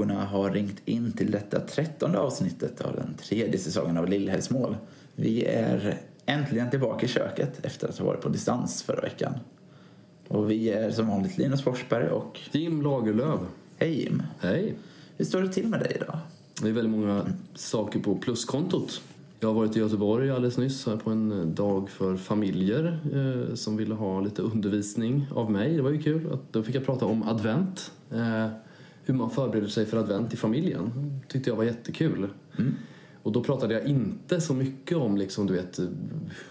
klockorna har ringt in till detta trettonde avsnittet av den tredje säsongen av Lillhällsmål. Vi är äntligen tillbaka i köket efter att ha varit på distans förra veckan. Och vi är som vanligt Linus Forsberg och Jim Lagerlöf. Hej Jim! Hej. Hur står det till med dig idag? Det är väldigt många saker på pluskontot. Jag har varit i Göteborg alldeles nyss på en dag för familjer eh, som ville ha lite undervisning av mig. Det var ju kul. Då fick jag prata om advent. Eh, hur man förbereder sig för advent i familjen. tyckte jag var jättekul. Mm. Och då pratade jag inte så mycket om liksom, du vet,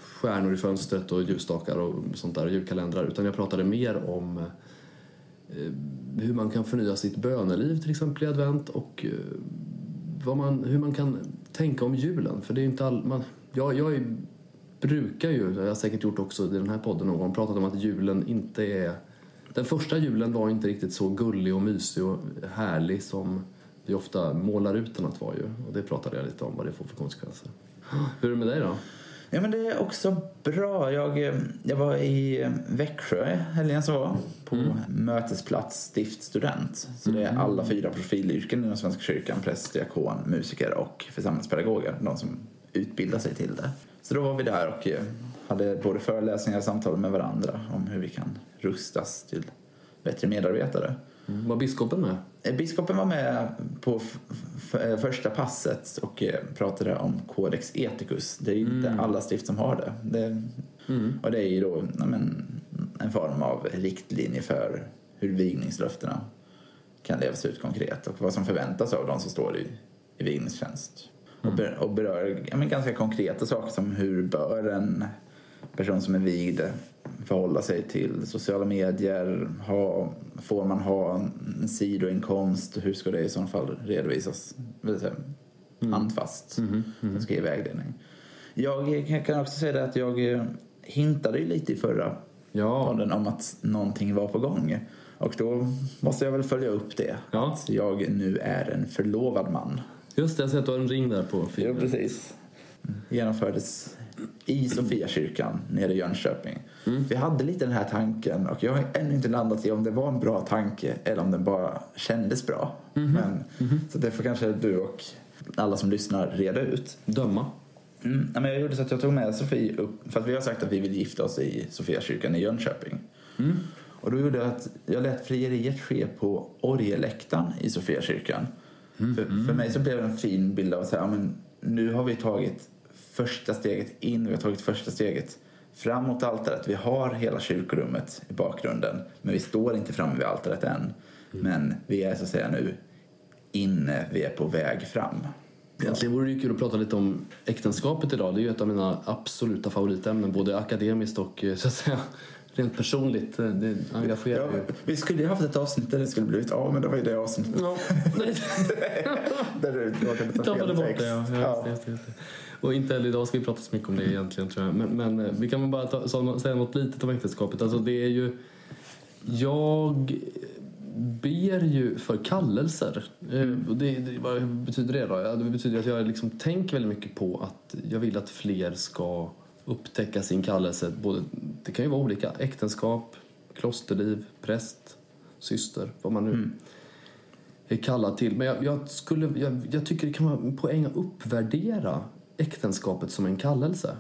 stjärnor i fönstret och ljusstakar och sånt där, julkalendrar. Utan jag pratade mer om eh, hur man kan förnya sitt böneliv till exempel i advent och eh, man, hur man kan tänka om julen. För det är inte all, man, jag, jag är, brukar ju, jag har säkert gjort också i den här podden någon gång, pratat om att julen inte är... Den första julen var inte riktigt så gullig och mysig och härlig som vi ofta målar ut den att vara ju. Och det pratade jag lite om vad det får för konsekvenser. Hur är det med dig då? Ja men det är också bra. Jag, eh, jag var i eh, Växjö helgen som var på mötesplats stiftstudent. Så det är alla fyra profilyrken inom Svenska kyrkan. Präst, diakon, musiker och församlingspedagoger. De som utbildar sig till det. Så då var vi där och eh, hade både föreläsningar och samtal med varandra om hur vi kan rustas till bättre medarbetare. Mm. Var biskopen med? Eh, Biskopen var med på eh, första passet och pratade om Codex Ethicus. Det är ju inte alla stift som har det. det Och det är ju då men, en form av riktlinje för hur vigningslöftena kan levas ut konkret och vad som förväntas av de som står i, i vigningstjänst. Och, ber, och berör ja, men, ganska konkreta saker som hur bör en person som är vigd förhålla sig till sociala medier? Ha, får man ha en sidoinkomst? Hur ska det i så fall redovisas? Säga, Handfast. Jag ska ge vägledning. Jag kan också säga att jag eh, hintade ju lite i förra Ja. podden om att någonting var på gång. Och då måste jag väl följa upp det. Ja. Att jag nu är en förlovad man. Just det, jag ser att du har en ring där på Jo, filmen. precis. Genomfördes i Sofiakyrkan nere i Jönköping. Vi hade lite den här tanken och jag har ännu inte landat i om det var en bra tanke eller om den bara kändes bra. Men, Så det får kanske du och alla som lyssnar reda ut. Döma. Mm. Men jag gjorde så att jag tog med Sofie upp, för att vi har sagt att vi vill gifta oss i Sofiakyrkan i Jönköping. Och då gjorde jag att jag lät frieriet ske på orgeläktaren i Sofiakyrkan. För, för mig så blev det en fin bild av att säga, ja, men nu har vi tagit första steget in, vi har tagit första steget fram mot altaret. Vi har hela kyrkorummet i bakgrunden, men vi står inte framme vid altaret än. Men vi är så att säga nu inne, vi är på väg fram. Egentligen vore det ju kul att prata lite om äktenskapet idag. Det är ju ett av mina absoluta favoritämnen, både akademiskt och eh, så att säga rent personligt. Eh, Det engagerar Ja, ju. vi skulle ju haft ett avsnitt där det skulle blivit av, men det var ju det avsnittet Ja, där du råkade ta fel bort text. det. Ja. Ja, just det, just det. Och inte heller idag ska vi prata så mycket om det egentligen tror jag. Men, men eh, vi kan väl bara ta, så- säga något litet om äktenskapet. Alltså det är ju... Jag ber ju för kallelser. Och Det, det, vad betyder det då? Det betyder att jag liksom tänker väldigt mycket på att jag vill att fler ska upptäcka sin kallelse. Både, det kan ju vara olika. Äktenskap, klosterliv, präst, syster, vad man nu är kallad till. Men jag, jag, skulle, jag, jag tycker det kan vara en poäng att uppvärdera äktenskapet som en kallelse.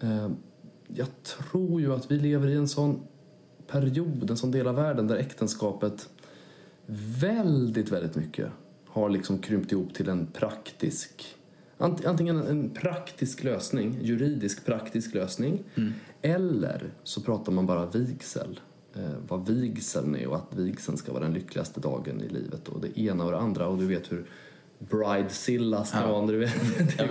Eh, Jag tror ju att vi lever i en sån period, en sån del av världen där äktenskapet väldigt, väldigt mycket har liksom krympt ihop till en praktisk Antingen en praktisk lösning, juridisk praktisk lösning eller så pratar man bara vigsel. Eh, vad vigseln är och att vigseln ska vara den lyckligaste dagen i livet och det ena och det andra och du vet hur Bridezilla ska Ja. du vet. Ja.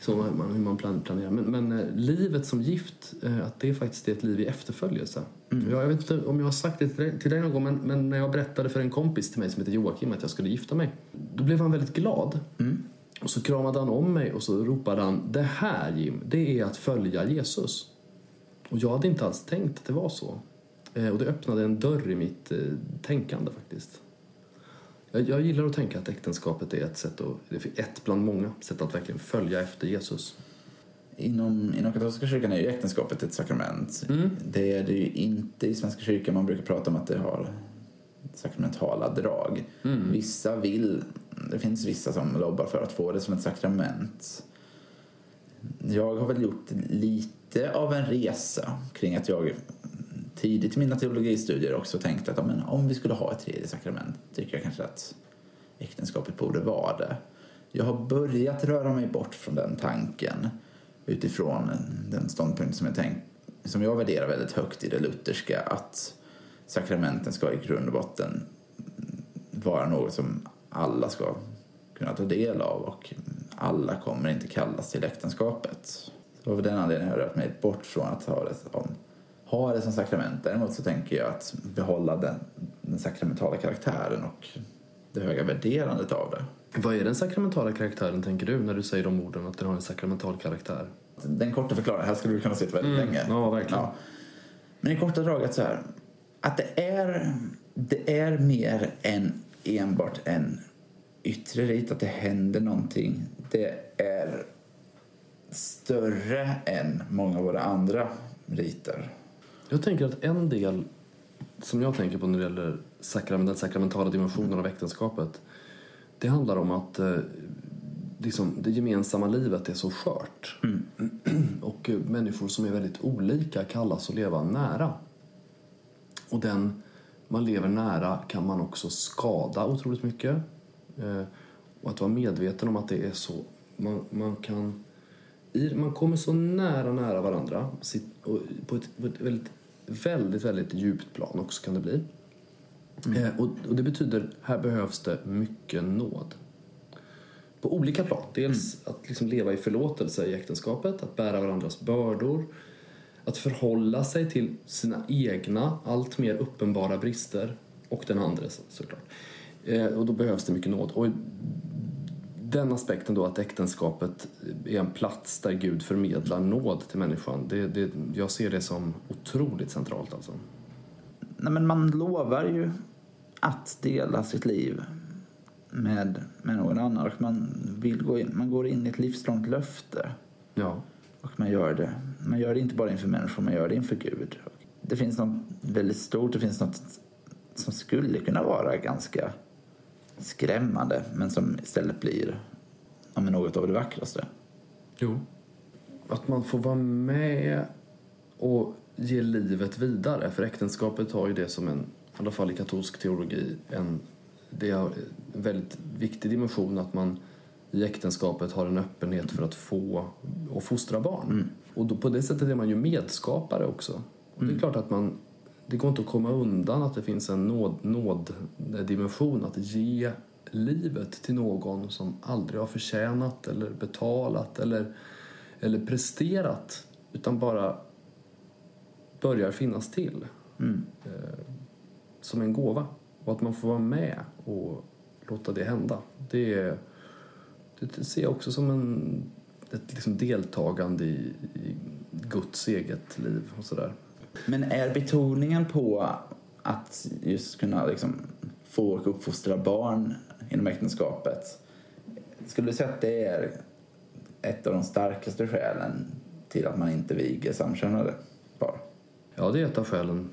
Så man, hur man plan- planerar. Men, men eh, livet som gift, eh, att det faktiskt är ett liv i efterföljelse. Mm. Jag, jag vet inte om jag har sagt det till dig, till dig någon gång, men, men när jag berättade för en kompis till mig som heter Joakim att jag skulle gifta mig, då blev han väldigt glad. Mm. Och så kramade han om mig och så ropade han, det här Jim, det är att följa Jesus. Och jag hade inte alls tänkt att det var så. Eh, och det öppnade en dörr i mitt eh, tänkande faktiskt. Jag, jag gillar att tänka att äktenskapet är ett sätt att, ett bland många sätt att verkligen följa efter Jesus. Inom, inom katolska kyrkan är ju äktenskapet ett sakrament. Mm. Det är det ju inte i Svenska kyrkan. Man brukar prata om att det har sakramentala drag. Mm. Vissa vill, det finns vissa som lobbar för att få det som ett sakrament. Jag har väl gjort lite av en resa kring att jag tidigt i mina teologistudier också tänkte att men om vi skulle ha ett tredje sakrament tycker jag kanske att äktenskapet borde vara det. Jag har börjat röra mig bort från den tanken utifrån den ståndpunkt som jag, tänk, som jag värderar väldigt högt i det lutherska att sakramenten ska i grund och botten vara något som alla ska kunna ta del av och alla kommer inte kallas till äktenskapet. Så av den anledningen har jag rört mig bort från att ha det som, ha det som sakrament. Däremot så tänker jag att behålla den, den sakramentala karaktären och det höga värderandet av det. Vad är den sakramentala karaktären tänker du när du säger de orden att den har en sakramental karaktär? Den korta förklaringen, här skulle du kunna sitta väldigt länge. Ja, verkligen. Men i korta drag att så här, att det är, det är mer än enbart en yttre rit, att det händer någonting. Det är större än många av våra andra riter. Jag tänker att en del som jag tänker på när det gäller sakrament, den sakramentala dimensionen av äktenskapet det handlar om att eh, liksom, det gemensamma livet är så skört. Och eh, människor som är väldigt olika kallas att leva nära. Och den man lever nära kan man också skada otroligt mycket. Eh, och att vara medveten om att det är så. Man, man kan... Man kommer så nära, nära varandra på ett, på ett väldigt, väldigt, väldigt djupt plan också kan det bli. Eh, och, och det betyder, här behövs det mycket nåd. På olika plan. Dels att liksom leva i förlåtelse i äktenskapet, att bära varandras bördor, att förhålla sig till sina egna, allt mer uppenbara brister och den andres såklart. Eh, och då behövs det mycket nåd. Och den aspekten då att äktenskapet är en plats där Gud förmedlar nåd till människan, det, det, jag ser det som otroligt centralt alltså. Nej, men man lovar ju att dela sitt liv med, med någon annan man, vill gå in, man går in i ett livslångt löfte. Ja. Och man gör det. Man gör det inte bara inför människor, man gör det inför Gud. Det finns något väldigt stort, det finns något som skulle kunna vara ganska skrämmande men som istället blir ja, något av det vackraste. Jo. Att man får vara med och ge livet vidare. För äktenskapet har ju det som en, i alla fall i katolsk teologi, en, det är en väldigt viktig dimension att man i äktenskapet har en öppenhet för att få och fostra barn. Och då, på det sättet är man ju medskapare också. Och det är klart att man, det går inte att komma undan att det finns en nåd, nåddimension att ge livet till någon som aldrig har förtjänat eller betalat eller, eller presterat utan bara börjar finnas till eh, som en gåva. Och att man får vara med och låta det hända. Det, är- det ser jag också som en, ett liksom deltagande i, i Guds eget liv och sådär. Men är betoningen på att just kunna liksom få och uppfostra barn inom äktenskapet skulle du säga att det är ett av de starkaste skälen till att man inte viger samkönade par? Ja, det är ett av skälen.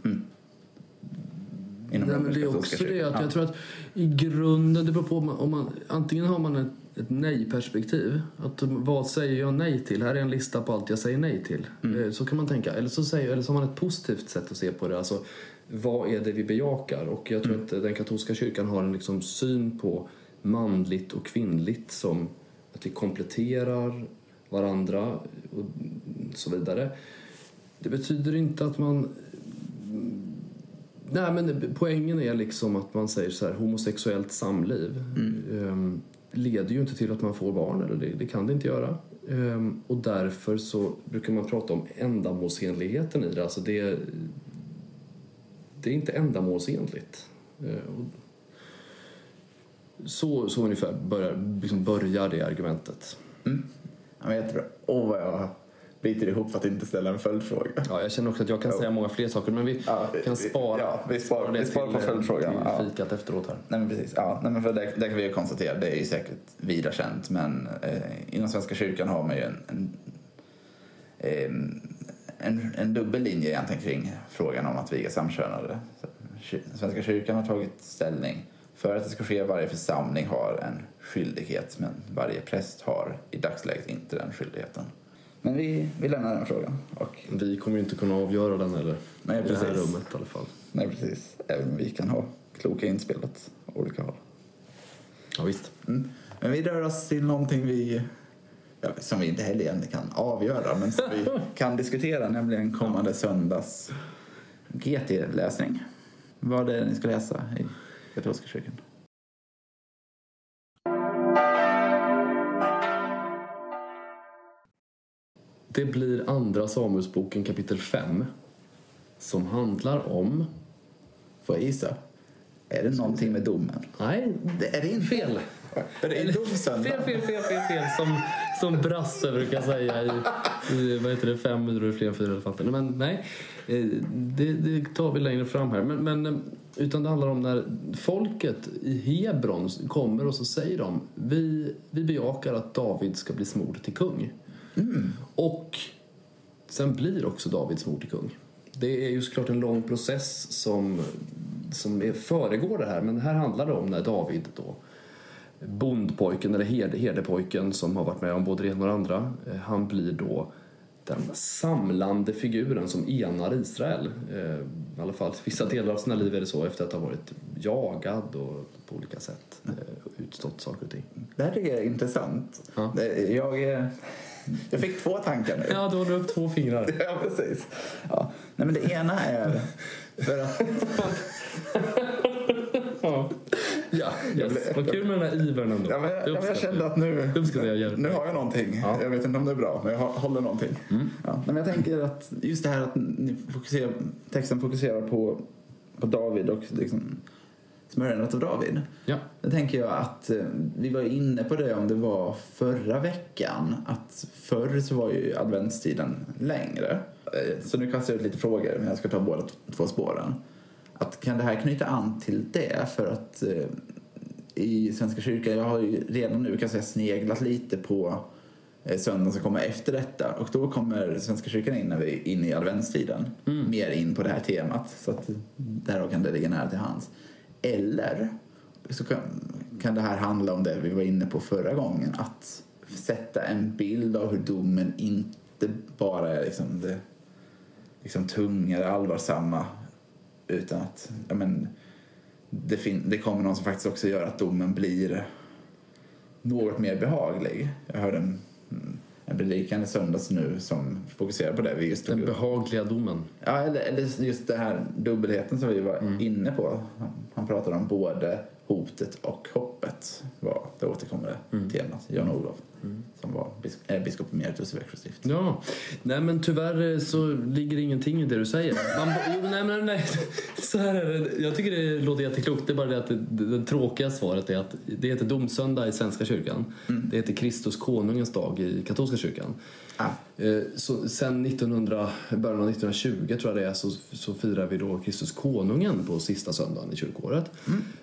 Inom Nej, men det är också det att jag tror att i grunden, det beror på om man, om man antingen har man ett, ett nej-perspektiv. Att vad säger jag nej till? Här är en lista på allt jag säger nej till. Eh, Så kan man tänka. Eller så, säger, eller så har man ett positivt sätt att se på det. Alltså, vad är det vi bejakar? Och jag tror att den katolska kyrkan har en liksom syn på manligt och kvinnligt som att vi kompletterar varandra och så vidare. Det betyder inte att man Nej, men poängen är liksom att man säger så här, homosexuellt samliv ehm, leder ju inte till att man får barn, eller det, det kan det inte göra. Ehm, och därför så brukar man prata om ändamålsenligheten i det. Alltså det, det är inte ändamålsenligt. Ehm, så, så ungefär börjar, liksom börjar det argumentet. Mm. Ja, men jättebra. Åh, oh, vad jag biter ihop för att inte ställa en följdfråga. Ja, jag känner också att jag kan säga många fler saker, men vi Ja, kan spara, ja, vi sparar- det vi sparar på följdfrågan, till ja. fikat efteråt här. Nej men precis. Ja, nej, men för det, det kan vi ju konstatera, det är ju säkert vida känt men eh, inom Svenska kyrkan har man ju en, en, en, en, dubbel linje egentligen kring frågan om att viga samkönade. Svenska kyrkan har tagit ställning för att det ska ske. Varje församling har en skyldighet men varje präst har i dagsläget inte den skyldigheten. Men vi, vi lämnar den frågan. Och, Vi kommer ju inte kunna avgöra den heller. Nej, I det här precis. rummet i alla fall. nej, precis. Även om vi kan ha kloka inspel åt olika håll. Ja, visst. Mm. Men vi rör oss till någonting vi, ja, som vi inte heller egentligen kan avgöra men som vi kan diskutera, nämligen kommande söndags GT-läsning. Vad är det ni ska läsa i katolska kyrkan? Det blir andra Samuelsboken kapitel 5 som handlar om... Får jag gissa? Är det någonting med domen? Nej, Det är det inte. fel. Är det domsöndag? Fel, fel, fel, fel, fel. Som, som Brasse brukar säga i, i vad heter det, fem myror är fler än fyra elefanter. Men nej, eh, det, det tar vi längre fram här. Men, men, eh, utan det handlar om när folket i Hebron kommer och så säger de vi, vi bejakar att David ska bli smord till kung. Och sen blir också David smord till kung. Det är ju såklart en lång process som, som är, föregår det här. Men här handlar det om när David då bondpojken eller herde, herdepojken som har varit med om både det ena och det andra. eh, Han blir då den samlande figuren som enar Israel. Eh, I alla fall vissa delar av sina liv är det så efter att ha varit jagad och på olika sätt eh, utstått saker och ting. Det här tycker jag är intressant. Ja. Jag, eh, jag fick två tankar nu. Ja, du håller upp två fingrar. Ja, precis. Ja. Nej, men det ena är för att... Ja, ja yes. vad kul med den här ivern ändå. Ja, men jag, ja, jag uppskattar kände att nu, jag nu har jag någonting. Ja. Mm. Jag vet inte om det är bra, men jag har- håller någonting. Ja. Nej, Men jag tänker att just det här att ni fokuserar, texten fokuserar på, på David och liksom smörjandet av David. Ja. Då tänker jag att eh, vi var inne på det om det var förra veckan. Att förr så var ju adventstiden längre. Eh, Så nu kastar jag ut lite frågor, men jag ska ta båda två spåren. Att kan det här knyta an till det? För att eh, i Svenska kyrkan, jag har ju redan nu kan säga sneglat lite på söndagen som kommer efter detta. Och då kommer Svenska kyrkan in när vi inne i adventstiden. Mer in på det här temat. Så att därav kan det ligga nära till hands. Eller så kan, kan det här handla om det vi var inne på förra gången. Att sätta en bild av hur domen inte bara är liksom det liksom tunga, det allvarsamma. Utan att ja, men, det, fin- det kommer någon som faktiskt också gör att domen blir något mer behaglig. Jag hörde en, en predikan i söndags nu som fokuserar på det. Vi just Den behagliga domen. Ja, eller, eller just det här dubbelheten som vi var inne på. Han, pratade om både hotet och hoppet. Var det återkommande temat. Jan-Olof som var bis, äh, biskop emeritus i Växjö stift. Ja, nej men tyvärr eh, så ligger ingenting i det du säger. Man, jo, nej, nej, nej. Så här är det. Jag tycker det låter jätteklokt. Det är bara det att det, det, tråkiga svaret är att det heter domsöndag i Svenska kyrkan. Det heter Kristus konungens dag i katolska kyrkan. Ah. Eh, Så sen 1900, början av 1920 tror jag det är, så, så firar vi då Kristus konungen på sista söndagen i kyrkåret.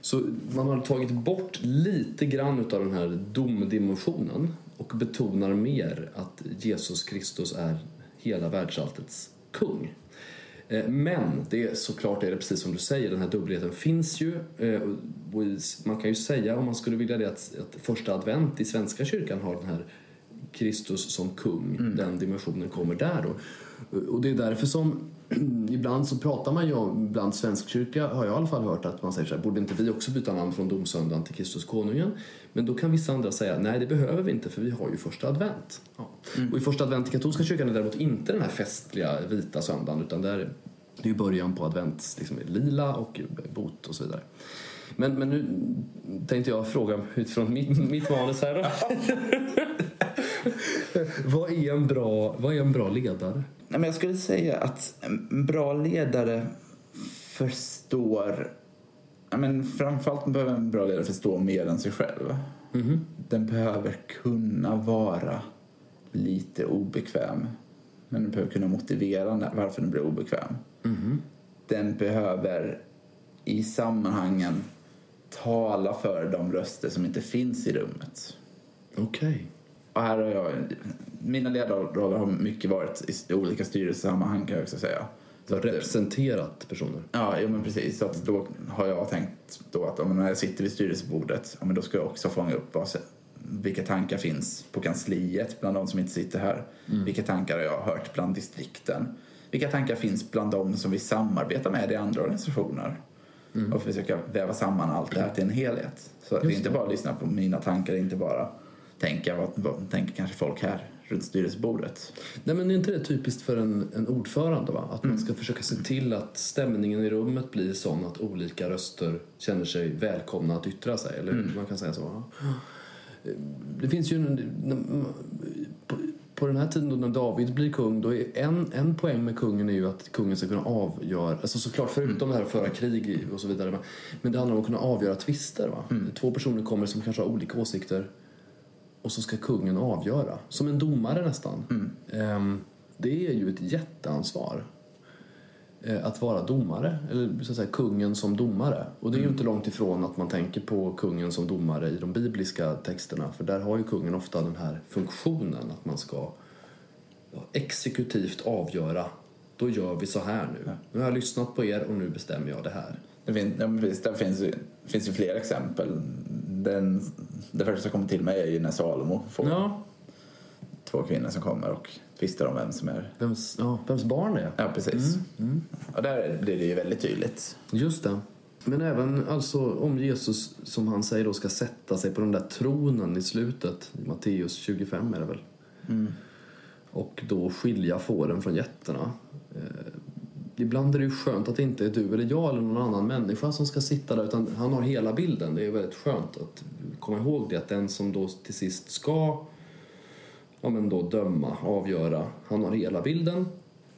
Så man har tagit bort lite grann utav den här domdimensionen och betonar mer att Jesus Kristus är hela världsalltets kung. Eh, Men det är såklart är det precis som du säger, den här dubbelheten finns ju. Eh, Man kan ju säga, om man skulle vilja det, att, att första advent i Svenska kyrkan har den här Kristus som kung, den dimensionen kommer där då. Och det är därför som ibland så pratar man ju om, bland svenskkyrkliga har jag i alla fall hört att man säger så här, borde inte vi också byta namn från domsöndagen till Kristus konungen? Men då kan vissa andra säga, nej det behöver vi inte för vi har ju första advent. Ja. Och i första advent i katolska kyrkan är däremot inte den här festliga vita söndagen utan där det är början på advent, liksom lila och bot och så vidare. Men, men nu tänkte jag fråga utifrån mitt, mitt manus här då. vad, är en bra, vad är en bra ledare? Nej, men jag skulle säga att en bra ledare förstår... Men framförallt behöver en bra ledare förstå mer än sig själv. Den behöver kunna vara lite obekväm. Men den behöver kunna motivera varför den blir obekväm. Den behöver i sammanhangen tala för de röster som inte finns i rummet. Okej. Och här har jag, mina ledarroller har mycket varit i olika styrelsesammanhang kan jag också säga. Så att det- Representerat personer. Ja, jo, men precis. Så att då har jag tänkt då att om när jag sitter vid styrelsebordet, ja, men då ska jag också fånga upp vad, vilka tankar finns på kansliet bland de som inte sitter här. Vilka tankar har jag hört bland distrikten? Vilka tankar finns bland de som vi samarbetar med i andra organisationer? Och försöka väva samman allt det här till en helhet. Så att det inte bara lyssna på mina tankar, inte bara tänka vad, vad tänker kanske folk här runt styrelsebordet. Nej men är inte det typiskt för en, en ordförande va? Att Mm. man ska försöka se till att stämningen i rummet blir sån att olika röster känner sig välkomna att yttra sig. Eller Mm. man kan säga så. va? Det finns ju en, på, på den här tiden då när David blir kung, då är en, en poäng med kungen är ju att kungen ska kunna avgöra, alltså såklart förutom det här att föra krig och så vidare, men- det handlar om att kunna avgöra tvister. Va? Två personer kommer som kanske har olika åsikter och så ska kungen avgöra. Som en domare nästan. Ehm, det är ju ett jätteansvar. eh, Att vara domare, eller så att säga kungen som domare. Och det är ju inte långt ifrån att man tänker på kungen som domare i de bibliska texterna. För där har ju kungen ofta den här funktionen att man ska exekutivt avgöra. Då gör vi så här nu. Nu har jag lyssnat på er och nu bestämmer jag det här. Det finns, ja, precis, där finns, finns ju fler exempel. Den, det första som kommer till mig är ju när Salomo får Ja, två kvinnor som kommer och tvistar om vem som är... vems, ja, vems barn det är. Ja, precis. Och där blir det ju väldigt tydligt. Just det. Men även alltså om Jesus, som han säger, då ska sätta sig på den där tronen i slutet, i Matteus 25 är det väl, och då skilja fåren från getterna. Ibland är det ju skönt att det inte är du eller jag eller någon annan människa som ska sitta där, utan han har hela bilden. Det är väldigt skönt att komma ihåg det, att den som då till sist ska ja, men då döma, avgöra, han har hela bilden.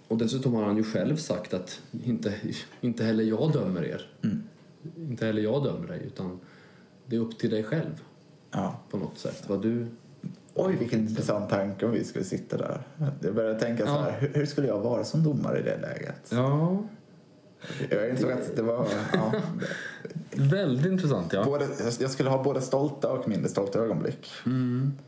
Och dessutom har han ju själv sagt att inte, inte heller jag dömer er. Inte heller jag dömer dig, utan det är upp till dig själv Ja. på något sätt. Vad du... Oj, vilken intressant tanke om vi skulle sitta där. Jag började tänka så här, hur, hur skulle jag vara som domare i det läget? Ja, Jag insåg att det var... Ja, väldigt intressant ja. både, jag skulle ha både stolta och mindre stolta ögonblick.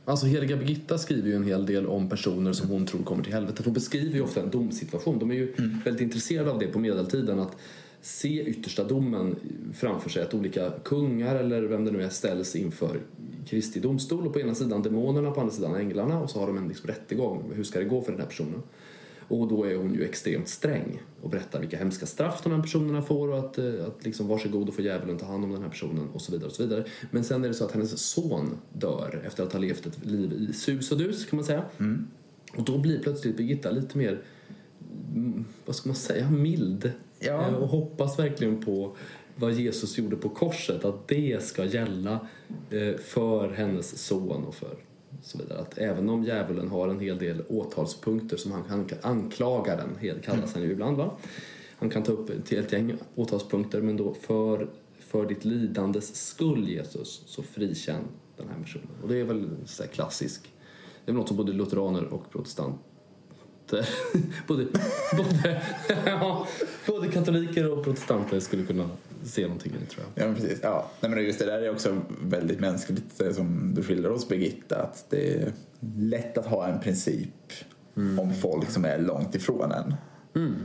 Alltså heliga Birgitta skriver ju en hel del om personer som hon tror kommer till helvetet. Hon beskriver ju ofta en domsituation. De är ju väldigt intresserade av det på medeltiden. Att se yttersta domen framför sig. Att olika kungar eller vem det nu är ställs inför Kristi domstol. Och på ena sidan demonerna, på andra sidan änglarna. Och så har de en liksom rättegång. Hur ska det gå för den här personen? Och då är hon ju extremt sträng och berättar vilka hemska straff de här personerna får och att, eh, att liksom varsågod och få djävulen ta hand om den här personen och så vidare. och så vidare. Men sen är det så att hennes son dör efter att ha levt ett liv i sus och dus kan man säga. Och då blir plötsligt Birgitta lite mer, mm, vad ska man säga, mild. Ja. Eh, och hoppas verkligen på vad Jesus gjorde på korset, att det ska gälla eh, för hennes son och för så vidare. Att även om djävulen har en hel del åtalspunkter som han, han anklaga den, kallas han ju ibland va. Han kan ta upp ett helt gäng åtalspunkter men då för, för ditt lidandes skull Jesus så frikänn den här personen. Och det är väl så här klassisk, det är väl något som både lutheraner och protestanter både, både, ja, både katoliker och protestanter skulle kunna se någonting i tror jag. Ja, men precis. Ja. Nej, men just det där är också väldigt mänskligt det som du skildrar hos Birgitta. Att det är lätt att ha en princip om folk som är långt ifrån en.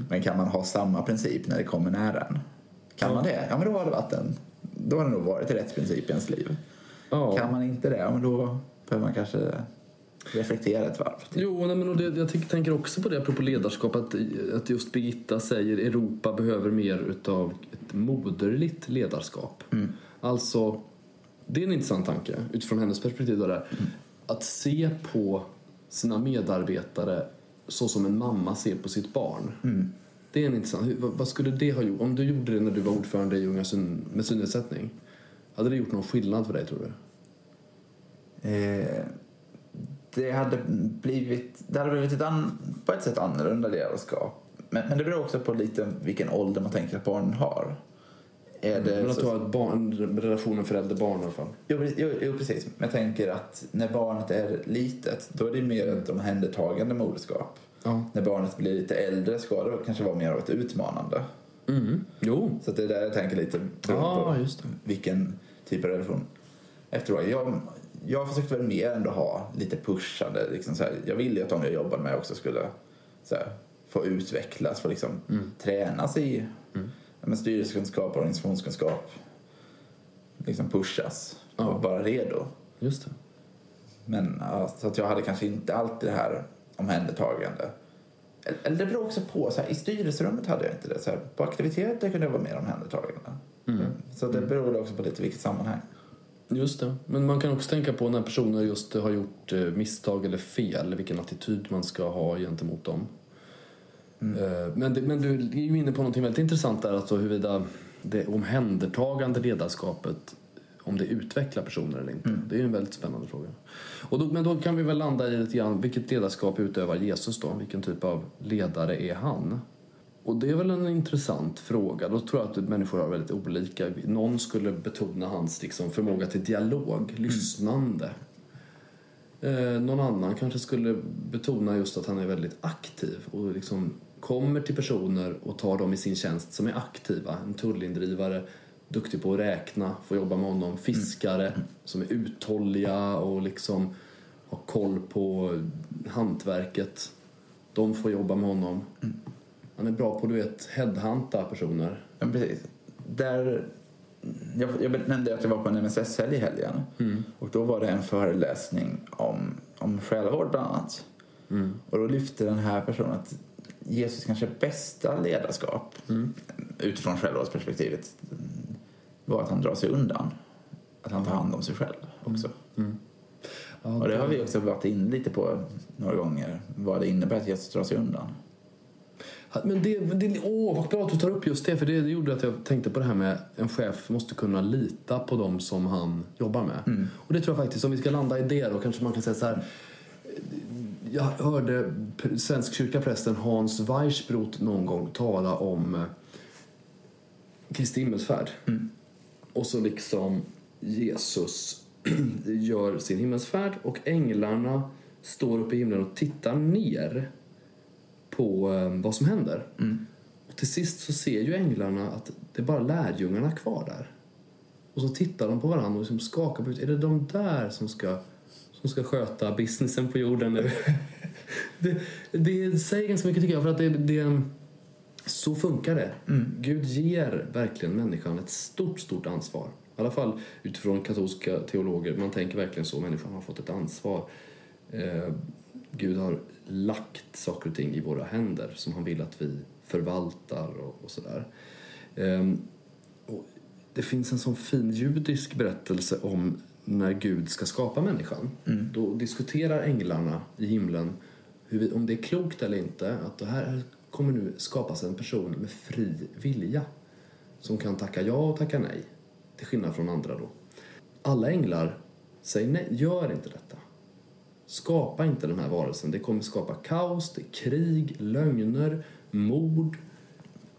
Men kan man ha samma princip när det kommer nära en? Kan man det? Ja, men då har det varit en, då har det nog varit rätt princip i ens liv. Ja. Kan man inte det, ja, men då behöver man kanske reflektera ett varv. Jo, nej, men och det, jag tänk- tänker också på det apropå ledarskap att, att just Birgitta säger Europa behöver mer utav ett moderligt ledarskap. Alltså, det är en intressant tanke utifrån hennes perspektiv. Där. Att se på sina medarbetare så som en mamma ser på sitt barn. Det är en intressant. hur- Vad, vad skulle det ha gjort? Om du gjorde det när du var ordförande i Unga syn, med synnedsättning. Hade det gjort någon skillnad för dig tror du? Eh, det hade blivit, det hade blivit ett an, på ett sätt annorlunda ledarskap. Men, men det beror också på lite vilken ålder man tänker att barnen har. Är det Men att så- du har ett barn, en relation förälder-barn i alla fall. Jo, jo, jo, precis. Men jag tänker att när barnet är litet, då är det mer ett omhändertagande moderskap. Ja. När barnet blir lite äldre ska det kanske vara mer av ett utmanande. Mm. Jo. Så det är där jag tänker lite beroende Ja, på vilken typ av relation. Efteråt, jag, jag försökte väl mer ändå ha lite pushande. Liksom så här, jag ville ju att de jag jobbade med också skulle här, få utvecklas, få liksom tränas i mm. men styrelsekunskap och organisationskunskap. Liksom pushas Ja. och vara redo. Just det. Men ja, så att jag hade kanske inte alltid det här omhändertagande. Eller- Eller det beror också på. Så här, I styrelserummet hade jag inte det. Så här, på aktiviteter kunde jag vara mer omhändertagande. Så det beror också på lite vilket sammanhang. Just det. Men man kan också tänka på när personer just har gjort eh, misstag eller fel, vilken attityd man ska ha gentemot dem. Eh, Men, det, men du är ju inne på något väldigt intressant där, alltså huruvida det omhändertagande ledarskapet, om det utvecklar personer eller inte. Det är ju en väldigt spännande fråga. Och då, men då kan vi väl landa i lite grann, vilket ledarskap utövar Jesus då? Vilken typ av ledare är han? Och det är väl en intressant fråga. Då tror jag att människor har väldigt olika. Någon skulle betona hans liksom, förmåga till dialog, lyssnande. Eh, någon annan kanske skulle betona just att han är väldigt aktiv och liksom kommer till personer och tar dem i sin tjänst som är aktiva. En tullindrivare, duktig på att räkna, får jobba med honom. Fiskare som är uthålliga och liksom har koll på hantverket. De får jobba med honom. Han är bra på du vet, headhunta personer. Ja, precis. Där, jag, jag nämnde att jag var på en MSS-helg i helgen. Och då var det en föreläsning om, om själavård bland annat. Och då lyfte den här personen att Jesus kanske bästa ledarskap utifrån självvårdsperspektivet var att han drar sig undan. Att han tar hand om sig själv också. Ja, Och det har vi också varit in lite på några gånger. Vad det innebär att Jesus drar sig undan. Men det, det, åh, vad bra att du tar upp just det, för det, det gjorde att jag tänkte på det här med en chef måste kunna lita på dem som han jobbar med. Och det tror jag faktiskt, om vi ska landa i det då, kanske man kan säga så här. Jag hörde svensk kyrkaprästen Hans Weissbrot någon gång tala om eh, Kristi himmelsfärd. Och så liksom Jesus gör sin himmelsfärd och änglarna står uppe i himlen och tittar ner på eh, vad som händer. Och till sist så ser ju änglarna att det är bara lärjungarna kvar där. Och så tittar de på varandra och liksom skakar på. Är det de där som ska, som ska sköta businessen på jorden nu? det, det säger ganska mycket tycker jag för att det, det så funkar det. Gud ger verkligen människan ett stort, stort ansvar. I alla fall utifrån katolska teologer. Man tänker verkligen så. Människan har fått ett ansvar. Eh, Gud har lagt saker och ting i våra händer som han vill att vi förvaltar och, och sådär. Ehm, och det finns en sån fin judisk berättelse om när Gud ska skapa människan. Då diskuterar änglarna i himlen vi, om det är klokt eller inte att det här kommer nu skapas en person med fri vilja som kan tacka ja och tacka nej. Till skillnad från andra då. Alla änglar säger nej, gör inte detta. Skapa inte den här varelsen. Det kommer skapa kaos, krig, lögner, mord,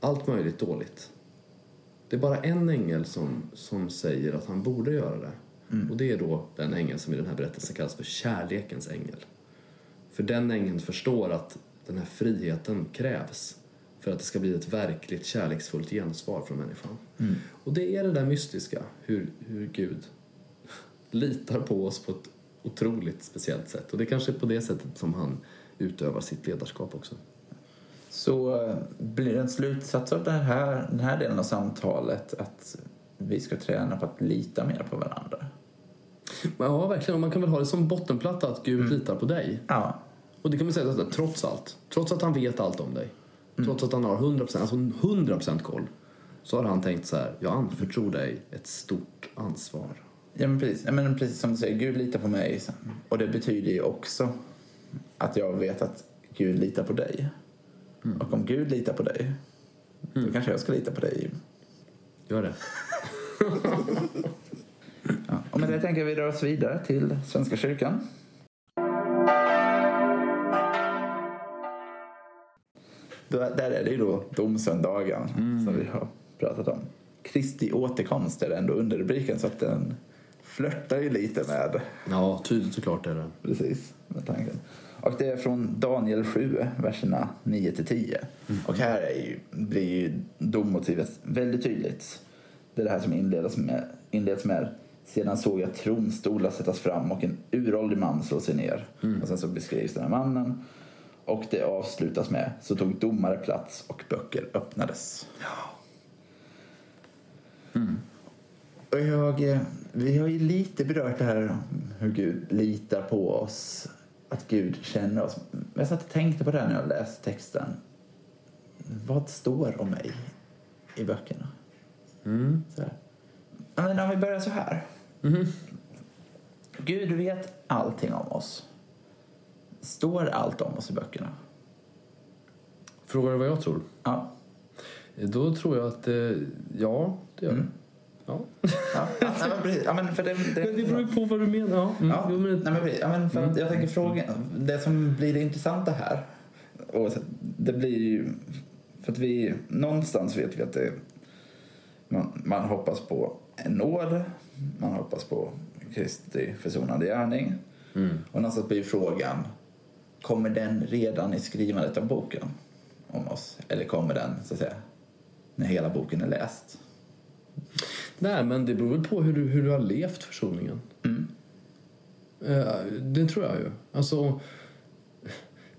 allt möjligt dåligt. Det är bara en ängel som, som säger att han borde göra det. Och det är då den ängel som i den här berättelsen kallas för kärlekens ängel. För den ängeln förstår att den här friheten krävs för att det ska bli ett verkligt kärleksfullt gensvar från människan. Och det är det där mystiska, hur, hur Gud litar på oss på ett otroligt speciellt sätt. Och det kanske är på det sättet som han utövar sitt ledarskap också. Så eh, blir en slutsats av det här, den här delen av samtalet att vi ska träna på att lita mer på varandra? Ja, verkligen. Och man kan väl ha det som bottenplatta att Gud litar på dig. Ja. Och det kan man säga att trots allt, trots att han vet allt om dig, trots att han har 100%, alltså 100% koll, så har han tänkt så här, jag anförtror dig ett stort ansvar. Ja, men precis. Ja, men precis som du säger, Gud litar på mig. Och det betyder ju också att jag vet att Gud litar på dig. Och om Gud litar på dig, då kanske jag ska lita på dig. Gör det. Ja. Och med det tänker vi rör oss vidare till Svenska kyrkan. Där är det ju då domsöndagen som vi har pratat om. Kristi återkomst är ändå underrubriken så att den flörtar ju lite med Ja, tydligt såklart är det. Precis, med tanken. Och det är från Daniel 7, verserna 9 till 10. Och här är ju, blir ju dommotivet väldigt tydligt. Det är det här som inleds med, inleds med sedan såg jag tronstolar sättas fram och en uråldrig man slå sig ner. Och sen så beskrivs den här mannen. Och det avslutas med så tog domare plats och böcker öppnades. Och jag, vi har ju lite berört det här hur Gud litar på oss, att Gud känner oss. Men jag satt och tänkte på det här när jag läste texten. Vad står om mig i böckerna? Så här. Men om vi börjar så här. Gud vet allting om oss. Står allt om oss i böckerna? Frågar du vad jag tror? Ja. Då tror jag att eh, ja, det gör det. Ja. Ja, ja, nej, men precis. Ja, men för det, det, Men det beror ju på vad du menar. Ja. Mm. Ja, Jo, men, nej, men, precis. ja, men för att jag tänker frågan, det som blir det intressanta här, och det blir ju, för att vi, någonstans vet vi att det, man, man hoppas på en nåd, man hoppas på Kristi försonande gärning, och någonstans blir frågan, kommer den redan i skrivandet av boken om oss? Eller kommer den, så att säga, när hela boken är läst? Nej, men det beror väl på hur du, hur du har levt försoningen. Eh, det tror jag ju. Alltså,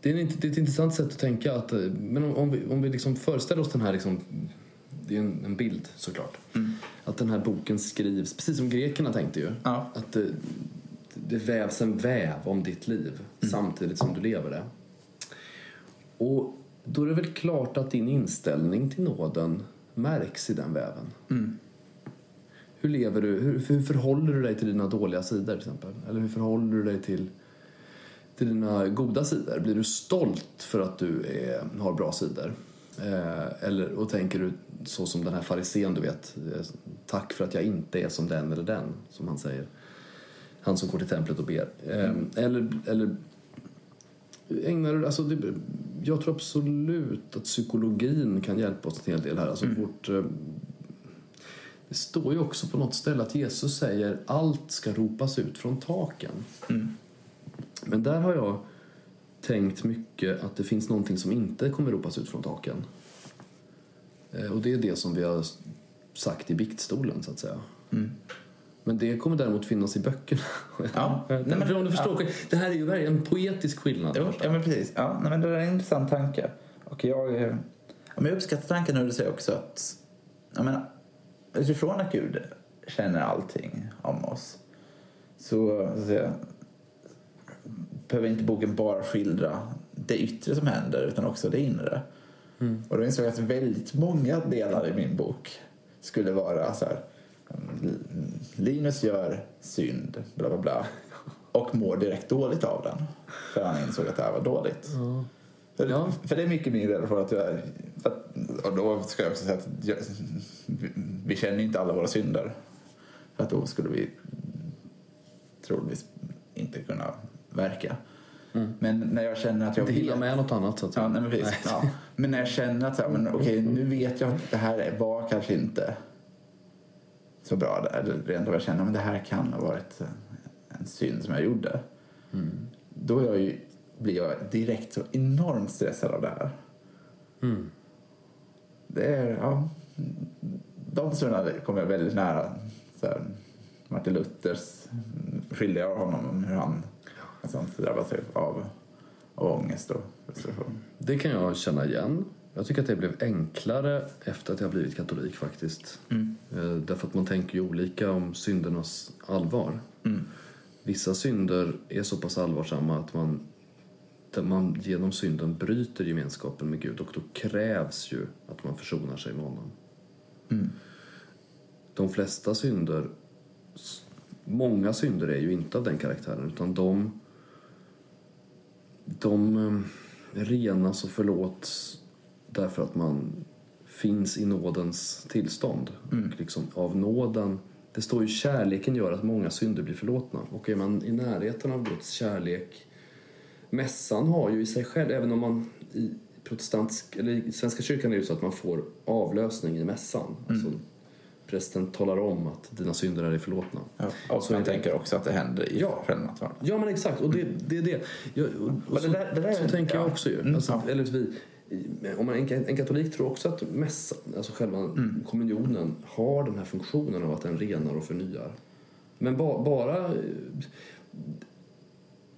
det, är int- det är ett intressant sätt att tänka. Att, eh, men om, om vi, om vi liksom föreställer oss den här... Liksom, det är en, en bild såklart. Att den här boken skrivs, precis som grekerna tänkte ju. Ja. Att det, det vävs en väv om ditt liv samtidigt som du lever det. Och då är det väl klart att din inställning till nåden märks i den väven. Hur lever du? Hur, hur förhåller du dig till dina dåliga sidor till exempel? Eller hur förhåller du dig till, till dina goda sidor? Blir du stolt för att du är, har bra sidor? Eh, eller, och tänker du så som den här farisén du vet, eh, tack för att jag inte är som den eller den, som han säger. Han som går till templet och ber. Eh, eller, eller ägnar du, alltså det, jag tror absolut att psykologin kan hjälpa oss en hel del här. Alltså vårt, eh, det står ju också på något ställe att Jesus säger allt ska ropas ut från taken. Men där har jag tänkt mycket att det finns någonting som inte kommer ropas ut från taken. Eh, Och det är det som vi har sagt i biktstolen så att säga. Men det kommer däremot finnas i böckerna. Ja. Nej, men- om du förstår, Det här är ju verkligen en poetisk skillnad. Jo, ja, men precis. Ja, nej, men det där är en intressant tanke. Och jag, eh, ja, men jag uppskattar tanken när du säger också att jag menar, utifrån att Gud känner allting om oss så, så säga, behöver inte boken bara skildra det yttre som händer utan också det inre. Och då insåg jag att väldigt många delar i min bok skulle vara så här mm, Linus gör synd, bla bla bla och mår direkt dåligt av den. För han insåg att det här var dåligt. För, Ja. för det är mycket min relation att jag... För att, och då ska jag också säga att jag, vi, känner inte alla våra synder. För att då skulle vi troligtvis inte kunna verka. Men när jag känner att jag hinna vet... med något annat så att säga. Ja, nej, men, precis. Ja. men när jag känner att så här, men, okej, nu vet jag att det här är- var kanske inte så bra. Eller rent av jag känner att det här kan ha varit en synd som jag gjorde. Då är jag ju, blir jag direkt så enormt stressad av det här. Det är, ja, de stunderna kommer jag väldigt nära så här, Martin Luthers skildrar av honom om hur han sånt drabbas av, av ångest och frustration. Det kan jag känna igen. Jag tycker att det blev enklare efter att jag blivit katolik faktiskt. Eh, Därför att man tänker ju olika om syndernas allvar. Vissa synder är så pass allvarsamma att man, man genom synden bryter gemenskapen med Gud och då krävs ju att man försonar sig med honom. De flesta synder, många synder är ju inte av den karaktären utan de de eh, renas och förlåts därför att man finns i nådens tillstånd. Och liksom av nåden, det står ju kärleken gör att många synder blir förlåtna. Och är man i närheten av Guds kärlek Mässan har ju i sig själv, även om man i protestantisk, eller i Svenska kyrkan är det ju så att man får avlösning i mässan. Alltså, prästen talar om att dina synder är förlåtna. Ja, och Så man tänker också att det händer i Ja. självnattvarden. Ja men exakt, och det, det är det. Jag, och, och Men så, det där- det där är- så tänker jag ja. också ju. Mm, Alltså, ja. eller vi, om man, en, en katolik tror också att mässan, alltså själva Mm. kommunionen har den här funktionen av att den renar och förnyar. Men ba, bara...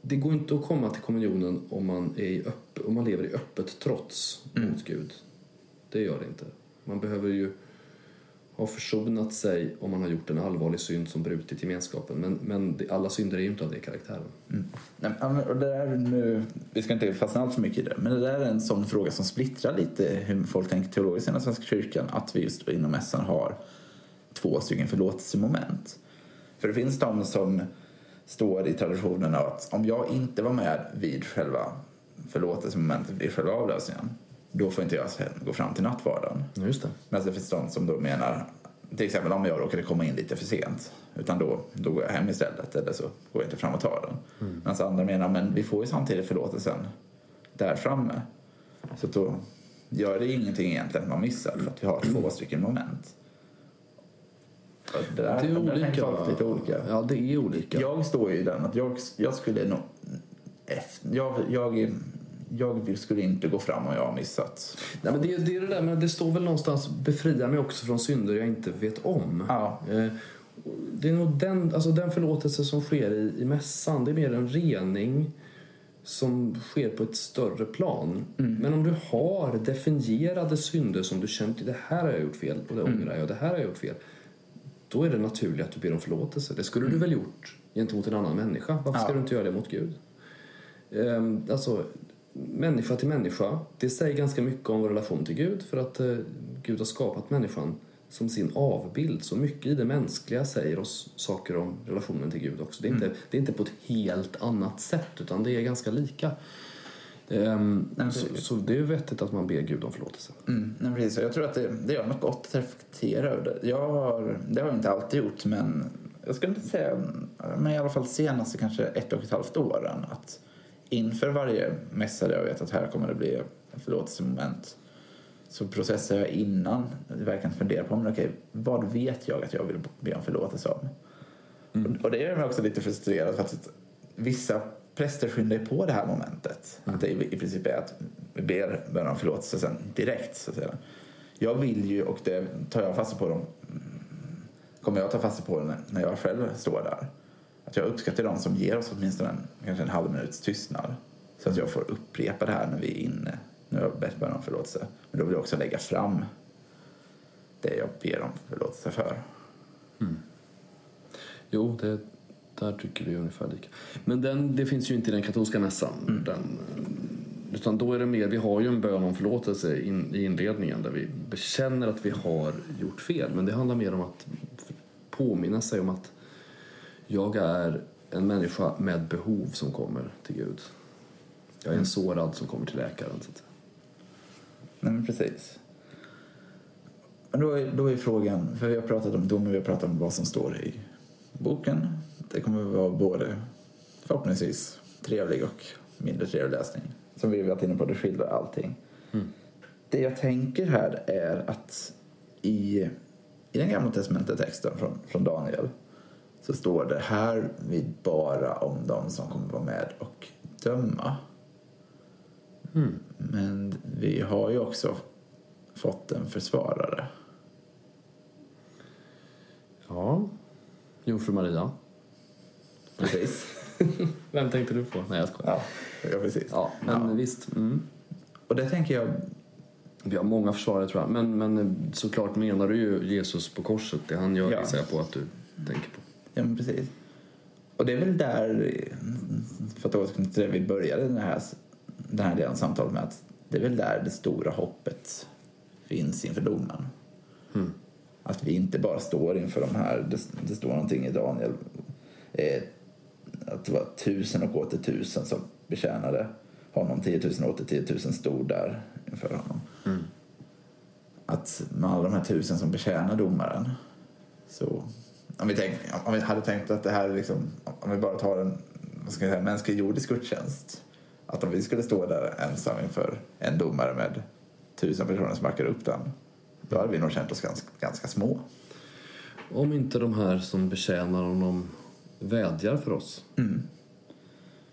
Det går inte att komma till kommunionen om man är i öppen öpp, om man lever i öppet trots Mm. mot Gud. Det gör det inte. Man behöver ju ha försonat sig om man har gjort en allvarlig synd som brutit gemenskapen. Men, men alla synder är ju inte av det karaktären. Nej, men- och det där nu, vi ska inte fastna allt för mycket i det, men det där är en sån fråga som splittrar lite hur folk tänker teologiskt inom Svenska kyrkan, att vi just inom mässan har två stycken förlåtelsemoment. För det finns de som står i traditionen att om jag inte var med vid själva förlåtelsemomentet, vid själva avlösningen, då får inte jag gå fram till nattvarden. Just det. Men det finns de som då menar, till exempel om jag råkade komma in lite för sent, utan då, då går jag hem istället eller så går jag inte fram och tar den. Mm. Medan andra menar, men vi får ju samtidigt förlåtelsen där framme. Så då gör det ingenting egentligen att man missar för att vi har två stycken moment. Det, där, Det är olika. lite olika. Ja, det är olika. Jag står ju i den att jag, jag skulle nog... Jag, jag, jag skulle inte gå fram om jag har missat. Nej, men det, det är det där men det står väl någonstans befria mig också från synder jag inte vet om. Ja. Eh, Det är nog den, alltså den förlåtelse som sker i, i mässan, det är mer en rening som sker på ett större plan. Men om du har definierade synder som du känt det här har jag gjort fel och det ångrar jag, det här har jag gjort fel. Då är det naturligt att du ber om förlåtelse. Det skulle du väl gjort gentemot en annan människa. Varför ska Ja. du inte göra det mot Gud? Ehm, alltså, människa till människa, det säger ganska mycket om vår relation till Gud för att eh, Gud har skapat människan som sin avbild. Så mycket i det mänskliga säger oss saker om relationen till Gud också. Det är, inte, det är inte på ett helt annat sätt utan det är ganska lika. Ehm, Nej, så, så det är vettigt att man ber Gud om förlåtelse. Mm, nej, precis. Jag tror att det, det gör något gott att reflektera över det. Jag har, det har jag inte alltid gjort, men jag skulle inte säga, men i alla fall senaste kanske ett och ett halvt åren, att inför varje mässa där jag vet att här kommer det bli ett förlåtelsemoment så processar jag innan verkligen funderar på men okej, vad vet jag att jag vill be om förlåtelse om? Och, och det gör mig också lite frustrerad för att vissa präster skyndar ju på det här momentet. Att det i, princip är att vi ber bön om förlåtelse sen direkt. Så att säga. Jag vill ju, och det tar jag fasta på dem, kommer jag ta fasta på när jag själv står där. Att jag uppskattar de som ger oss åtminstone en, kanske en halv minuts tystnad. Så att jag får upprepa det här när vi är inne, jag har bett bön om förlåtelse. Men då vill jag också lägga fram det jag ber om förlåtelse för. Jo, det, där tycker vi ungefär lika. Men den, det finns ju inte i den katolska mässan. Mm. Den, utan då är det mer, vi har ju en bön om förlåtelse in, i inledningen där vi bekänner att vi har gjort fel. Men det handlar mer om att påminna sig om att jag är en människa med behov som kommer till Gud. Jag är Mm. en sårad som kommer till läkaren. Så att. Nej, men precis. Men då är, då är frågan, för vi har pratat om domen, vi har pratat om vad som står i boken. Det kommer att vara både förhoppningsvis trevlig och mindre trevlig läsning. Som vi har varit inne på, det skildrar allting. Det jag tänker här är att i, i den gamla testamentetexten från, från Daniel så står det här vid bara om de som kommer vara med och döma. Men vi har ju också fått en försvarare. Ja, Jungfru Maria. Precis. Vem tänkte du på? Nej, jag skojar. ja, ja, precis. Ja, men Ja. visst. Mm. Och det tänker jag... Vi har många försvarare tror jag. Men, men såklart menar du ju Jesus på korset. Det han gör Ja. jag på att du tänker på. Ja, men precis. Och det är väl där, för att återknyta till det vi började den här, den här delen av samtalet med, att det är väl där det stora hoppet finns inför domen. Mm. Att vi inte bara står inför de här, det, det står någonting i Daniel, eh, att det var tusen och åter tusen som betjänade honom, 10 000 och åter 10 000 stod där inför honom. Att med alla de här tusen som betjänar domaren så om vi, tänk, om vi hade tänkt att det här är liksom, om vi bara tar en vad ska jag säga, mänsklig jordisk gudstjänst att om vi skulle stå där ensam inför en domare med tusen personer som backar upp den då hade vi nog känt oss ganska, ganska små. Om inte de här som betjänar honom vädjar för oss. Mm.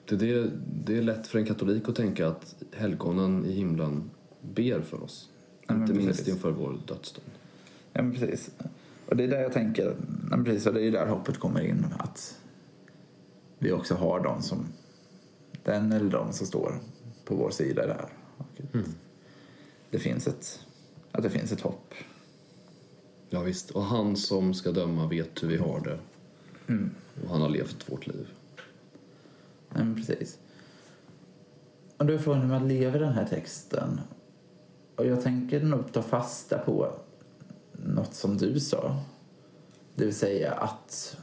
Det, det, det är lätt för en katolik att tänka att helgonen i himlen ber för oss. Ja, inte minst precis. inför vår dödsstund. Ja, men precis. Och det är där jag tänker, ja, precis, och det är där hoppet kommer in. Att vi också har de som, den eller de som står på vår sida där. Mm. det, finns ett, att det finns ett hopp. Ja, visst. Och han som ska döma vet hur vi har det. Och han har levt vårt liv. Men precis. Och då är frågan hur man lever den här texten. Och jag tänker nog ta fasta på något som du sa. Det vill säga att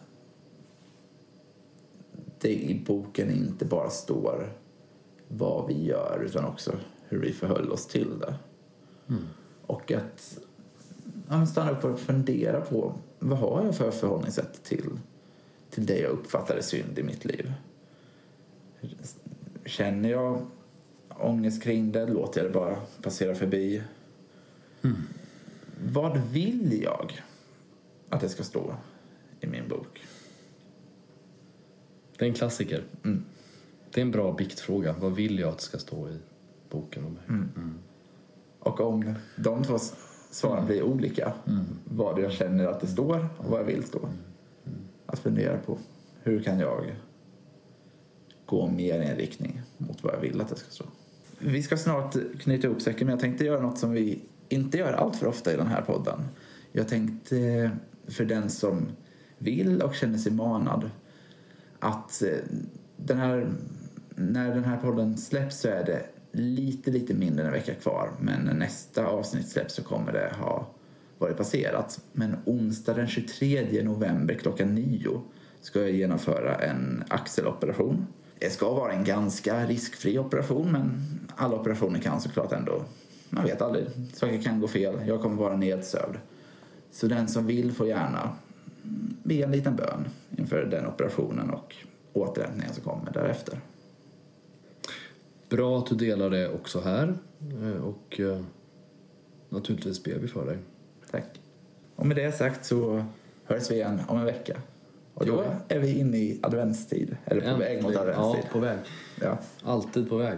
det i boken inte bara står vad vi gör utan också hur vi förhöll oss till det. Och att ja, stanna upp och fundera på vad har jag för förhållningssätt till, till det jag uppfattar är synd i mitt liv. Känner jag ångest kring det? Låter jag det bara passera förbi? Vad vill jag att det ska stå i min bok? Det är en klassiker. Mm. Det är en bra biktfråga. Vad vill jag att ska stå i boken om mig? Och om de två svaren blir olika, vad jag känner att det står och vad jag vill stå. Att fundera på hur kan jag gå mer i en riktning mot vad jag vill att det ska stå. Vi ska snart knyta ihop säcken, men jag tänkte göra något som vi inte gör allt för ofta i den här podden. Jag tänkte för den som vill och känner sig manad att eh, den här, när den här podden släpps så är det lite, lite mindre än en vecka kvar. Men när nästa avsnitt släpps så kommer det ha varit passerat. Men onsdag den 23 november klockan 9 ska jag genomföra en axeloperation. Det ska vara en ganska riskfri operation men alla operationer kan såklart ändå, man vet aldrig, saker kan gå fel. Jag kommer vara nedsövd. Så den som vill får gärna be en liten bön inför den operationen och återhämtningen som kommer därefter. Bra att du delar det också här. Eh, Och eh, naturligtvis ber vi för dig. Tack. Och med det sagt så hörs vi igen om en vecka. Och då är vi inne i adventstid, eller på väg mot Äntligen. adventstid. Ja, på väg. Ja. Alltid på väg.